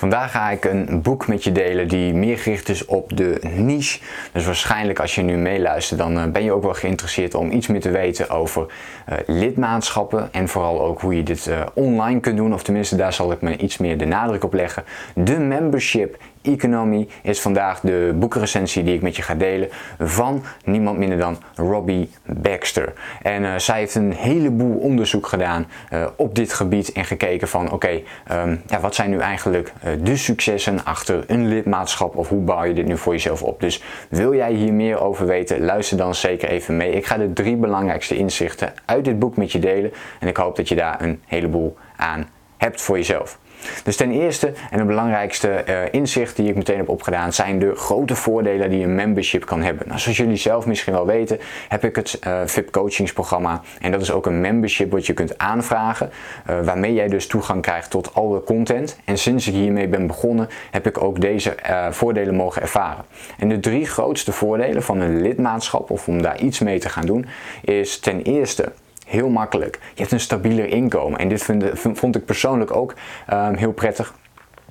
Vandaag ga ik een boek met je delen die meer gericht is op de niche. Dus waarschijnlijk als je nu meeluistert, dan eh, ben je ook wel geïnteresseerd om iets meer te weten over uh, lidmaatschappen. En vooral ook hoe je dit uh, online kunt doen. Of tenminste, daar zal ik me iets meer de nadruk op leggen. De membership Economy is vandaag de boekrecensie die ik met je ga delen van niemand minder dan Robbie Baxter. En uh, zij heeft een heleboel onderzoek gedaan uh, op dit gebied en gekeken van oké, um, ja, wat zijn nu eigenlijk uh, de successen achter een lidmaatschap of hoe bouw je dit nu voor jezelf op. Dus wil jij hier meer over weten, luister dan zeker even mee. Ik ga de drie belangrijkste inzichten uit dit boek met je delen en ik hoop dat je daar een heleboel aan hebt voor jezelf. Dus ten eerste en het belangrijkste uh, inzicht die ik meteen heb opgedaan zijn de grote voordelen die een membership kan hebben. Nou, zoals jullie zelf misschien wel weten heb ik het uh, VIP coachingsprogramma en dat is ook een membership wat je kunt aanvragen uh, waarmee jij dus toegang krijgt tot alle content. En sinds ik hiermee ben begonnen heb ik ook deze voordelen mogen ervaren. En de drie grootste voordelen van een lidmaatschap of om daar iets mee te gaan doen is ten eerste heel makkelijk. Je hebt een stabieler inkomen. En dit vind, vond ik persoonlijk ook um, heel prettig.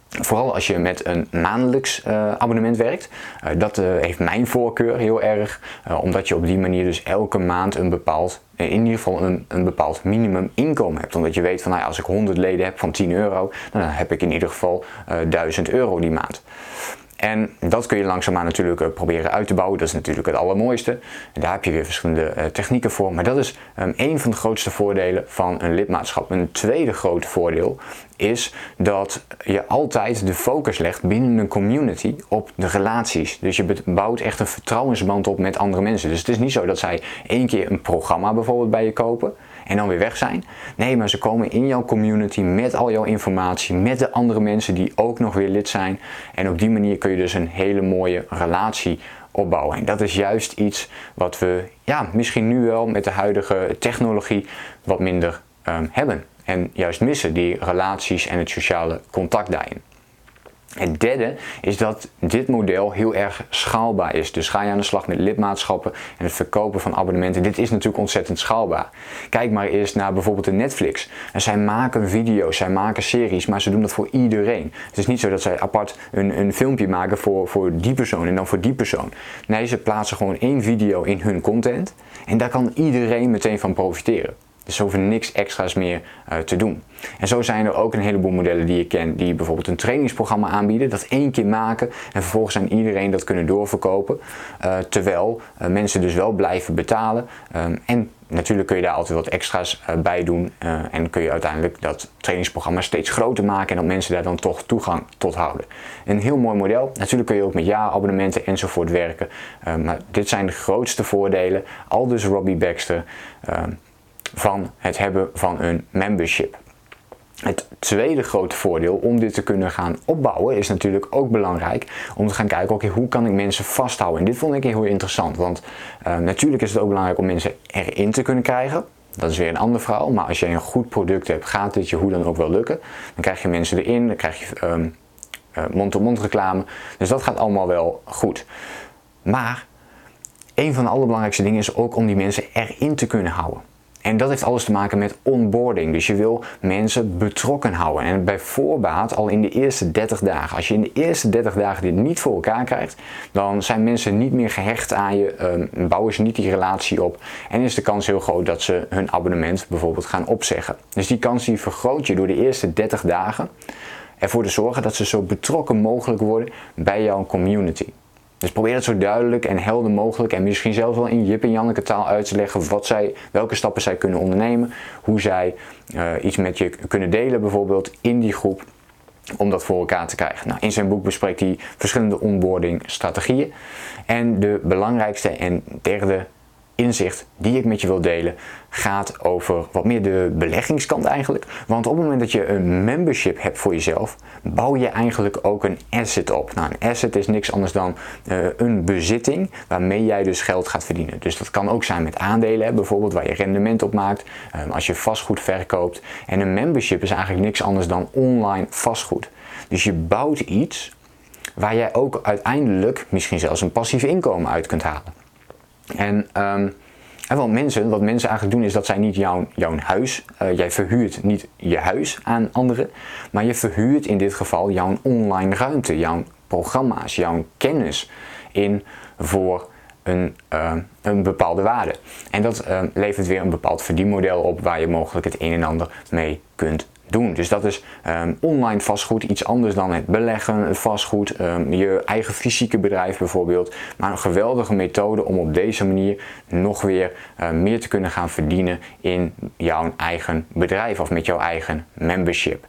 Vooral als je met een maandelijks uh, abonnement werkt. Uh, dat uh, heeft mijn voorkeur heel erg. omdat je op die manier dus elke maand een bepaald, in ieder geval een, een bepaald minimum inkomen hebt. Omdat je weet van nou als ik 100 leden heb van 10 euro, dan heb ik in ieder geval 1000 euro die maand. En dat kun je langzaamaan natuurlijk uh, proberen uit te bouwen. Dat is natuurlijk het allermooiste. En daar heb je weer verschillende uh, technieken voor. Maar dat is een van de grootste voordelen van een lidmaatschap. Een tweede groot voordeel is dat je altijd de focus legt binnen een community op de relaties. Dus je bouwt echt een vertrouwensband op met andere mensen. Dus het is niet zo dat zij één keer een programma bijvoorbeeld bij je kopen en dan weer weg zijn. Nee, maar ze komen in jouw community met al jouw informatie, met de andere mensen die ook nog weer lid zijn. En op die manier kun je dus een hele mooie relatie opbouwen. En dat is juist iets wat we ja, misschien nu wel met de huidige technologie wat minder um, hebben. En juist missen die relaties en het sociale contact daarin. Het derde is dat dit model heel erg schaalbaar is. Dus ga je aan de slag met lidmaatschappen en het verkopen van abonnementen. Dit is natuurlijk ontzettend schaalbaar. Kijk maar eens naar bijvoorbeeld de Netflix. En zij maken video's, zij maken series, maar ze doen dat voor iedereen. Het is niet zo dat zij apart een, een filmpje maken voor, voor die persoon en dan voor die persoon. Nee, ze plaatsen gewoon één video in hun content en daar kan iedereen meteen van profiteren. Dus ze hoeven niks extra's meer uh, te doen. En zo zijn er ook een heleboel modellen die je kent die bijvoorbeeld een trainingsprogramma aanbieden, dat één keer maken en vervolgens aan iedereen dat kunnen doorverkopen. Uh, terwijl uh, mensen dus wel blijven betalen. Um, en natuurlijk kun je daar altijd wat extra's bij doen en kun je uiteindelijk dat trainingsprogramma steeds groter maken en dat mensen daar dan toch toegang tot houden. Een heel mooi model. Natuurlijk kun je ook met jaarabonnementen enzovoort werken. maar dit zijn de grootste voordelen. Al dus Robbie Baxter van het hebben van een membership. Het tweede grote voordeel om dit te kunnen gaan opbouwen is natuurlijk ook belangrijk om te gaan kijken, oké, hoe kan ik mensen vasthouden? En dit vond ik heel interessant, want uh, natuurlijk is het ook belangrijk om mensen erin te kunnen krijgen. Dat is weer een ander verhaal, maar als je een goed product hebt, gaat dit je hoe dan ook wel lukken. Dan krijg je mensen erin, dan krijg je um, uh, mond-to-mond reclame, dus dat gaat allemaal wel goed. Maar een van de allerbelangrijkste dingen is ook om die mensen erin te kunnen houden. En dat heeft alles te maken met onboarding. Dus je wil mensen betrokken houden. En bij voorbaat al in de eerste 30 dagen. Als je in de eerste 30 dagen dit niet voor elkaar krijgt, dan zijn mensen niet meer gehecht aan je, um, bouwen ze niet die relatie op. En is de kans heel groot dat ze hun abonnement bijvoorbeeld gaan opzeggen. Dus die kans die vergroot je door de eerste 30 dagen ervoor te zorgen dat ze zo betrokken mogelijk worden bij jouw community. Dus probeer het zo duidelijk en helder mogelijk en misschien zelfs wel in Jip en Janneke taal uit te leggen wat zij, welke stappen zij kunnen ondernemen, hoe zij uh, iets met je kunnen delen bijvoorbeeld in die groep om dat voor elkaar te krijgen. Nou, in zijn boek bespreekt hij verschillende onboarding strategieën en de belangrijkste en derde inzicht die ik met je wil delen gaat over wat meer de beleggingskant eigenlijk. Want op het moment dat je een membership hebt voor jezelf, bouw je eigenlijk ook een asset op. Nou, een asset is niks anders dan uh, een bezitting waarmee jij dus geld gaat verdienen. Dus dat kan ook zijn met aandelen, bijvoorbeeld waar je rendement op maakt, um, als je vastgoed verkoopt. En een membership is eigenlijk niks anders dan online vastgoed. Dus je bouwt iets waar jij ook uiteindelijk misschien zelfs een passief inkomen uit kunt halen. En, um, en wat mensen, wat mensen eigenlijk doen is dat zij niet jouw, jouw huis, uh, jij verhuurt niet je huis aan anderen, maar je verhuurt in dit geval jouw online ruimte, jouw programma's, jouw kennis in voor een, uh, een bepaalde waarde. En dat uh, levert weer een bepaald verdienmodel op waar je mogelijk het een en ander mee kunt doen. Dus dat is um, online vastgoed, iets anders dan het beleggen, vastgoed, um, je eigen fysieke bedrijf bijvoorbeeld. Maar een geweldige methode om op deze manier nog weer uh, meer te kunnen gaan verdienen in jouw eigen bedrijf of met jouw eigen membership.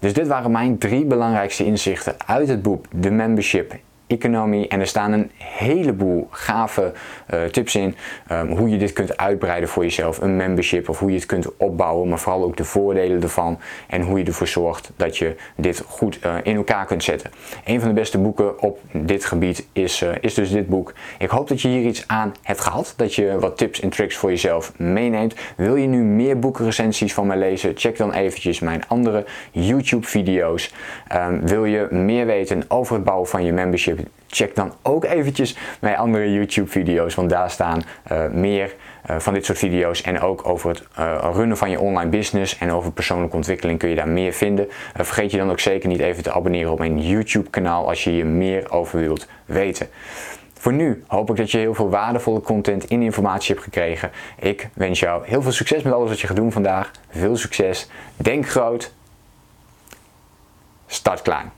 Dus dit waren mijn drie belangrijkste inzichten uit het boek The Membership Economy. En er staan een heleboel gave uh, tips in um, hoe je dit kunt uitbreiden voor jezelf. Een membership of hoe je het kunt opbouwen, maar vooral ook de voordelen ervan. En hoe je ervoor zorgt dat je dit goed uh, in elkaar kunt zetten. Een van de beste boeken op dit gebied is, uh, is dus dit boek. Ik hoop dat je hier iets aan hebt gehad. Dat je wat tips en tricks voor jezelf meeneemt. Wil je nu meer boekenrecensies van mij lezen? Check dan eventjes mijn andere YouTube video's. Um, wil je meer weten over het bouwen van je membership? Check dan ook eventjes mijn andere YouTube video's, want daar staan uh, meer uh, van dit soort video's en ook over het uh, runnen van je online business en over persoonlijke ontwikkeling kun je daar meer vinden. vergeet je dan ook zeker niet even te abonneren op mijn YouTube kanaal als je hier meer over wilt weten. Voor nu hoop ik dat je heel veel waardevolle content en informatie hebt gekregen. Ik wens jou heel veel succes met alles wat je gaat doen vandaag. Veel succes. Denk groot. Start klein.